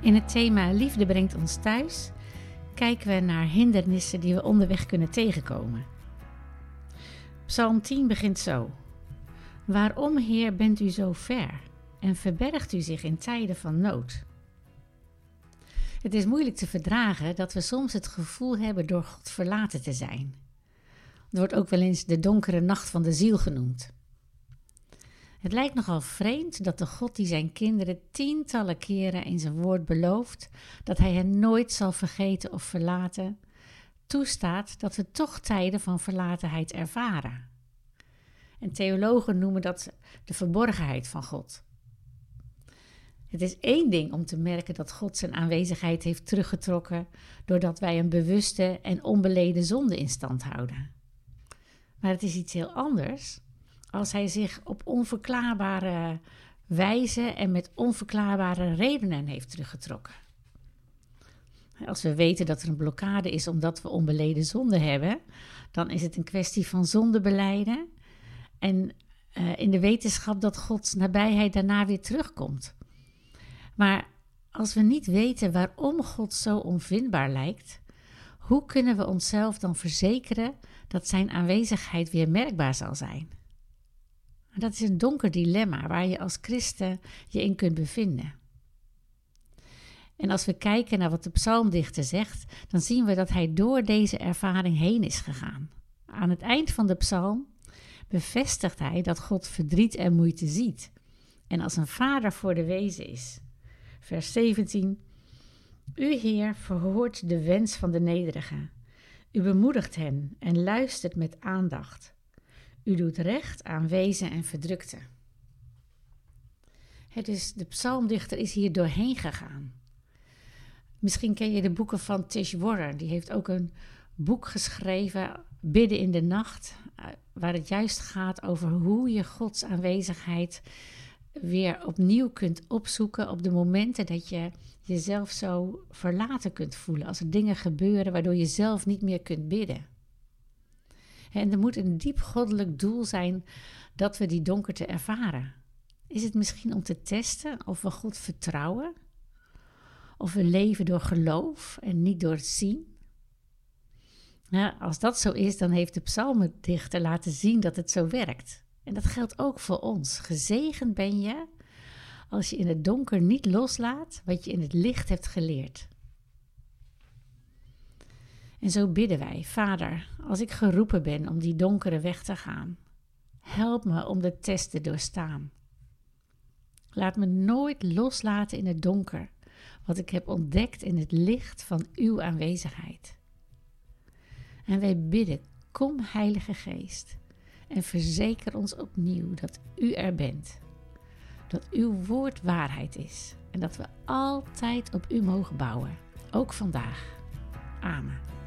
In het thema Liefde brengt ons thuis kijken we naar hindernissen die we onderweg kunnen tegenkomen. Psalm 10 begint zo: Waarom, Heer, bent u zo ver en verbergt u zich in tijden van nood? Het is moeilijk te verdragen dat we soms het gevoel hebben door God verlaten te zijn. Het wordt ook wel eens de donkere nacht van de ziel genoemd. Het lijkt nogal vreemd dat de God die zijn kinderen tientallen keren in zijn woord belooft dat hij hen nooit zal vergeten of verlaten, toestaat dat we toch tijden van verlatenheid ervaren. En theologen noemen dat de verborgenheid van God. Het is één ding om te merken dat God zijn aanwezigheid heeft teruggetrokken doordat wij een bewuste en onbeleden zonde in stand houden. Maar het is iets heel anders als hij zich op onverklaarbare wijze en met onverklaarbare redenen heeft teruggetrokken. Als we weten dat er een blokkade is omdat we onbeleden zonde hebben, dan is het een kwestie van zonde beleiden en uh, in de wetenschap dat Gods nabijheid daarna weer terugkomt. Maar als we niet weten waarom God zo onvindbaar lijkt, hoe kunnen we onszelf dan verzekeren dat Zijn aanwezigheid weer merkbaar zal zijn? Dat is een donker dilemma waar je als christen je in kunt bevinden. En als we kijken naar wat de psalmdichter zegt, dan zien we dat hij door deze ervaring heen is gegaan. Aan het eind van de psalm bevestigt hij dat God verdriet en moeite ziet en als een vader voor de wezen is. Vers 17. U, Heer, verhoort de wens van de nederigen. U bemoedigt hen en luistert met aandacht. U doet recht aan wezen en verdrukte. Het is, de psalmdichter is hier doorheen gegaan. Misschien ken je de boeken van Tish Warren. Die heeft ook een boek geschreven, Bidden in de Nacht, eh, waar het juist gaat over hoe je Gods aanwezigheid weer opnieuw kunt opzoeken op de momenten dat je jezelf zo verlaten kunt voelen. Als er dingen gebeuren waardoor je zelf niet meer kunt bidden. En er moet een diep goddelijk doel zijn dat we die donkerte ervaren. Is het misschien om te testen of we God vertrouwen? Of we leven door geloof en niet door het zien? Nou, als dat zo is, dan heeft de psalmendichter laten zien dat het zo werkt. En dat geldt ook voor ons. Gezegend ben je als je in het donker niet loslaat wat je in het licht hebt geleerd. En zo bidden wij, Vader, als ik geroepen ben om die donkere weg te gaan, help me om de test te doorstaan. Laat me nooit loslaten in het donker, wat ik heb ontdekt in het licht van uw aanwezigheid. En wij bidden, kom Heilige Geest, en verzeker ons opnieuw dat u er bent, dat uw woord waarheid is en dat we altijd op u mogen bouwen, ook vandaag. Amen.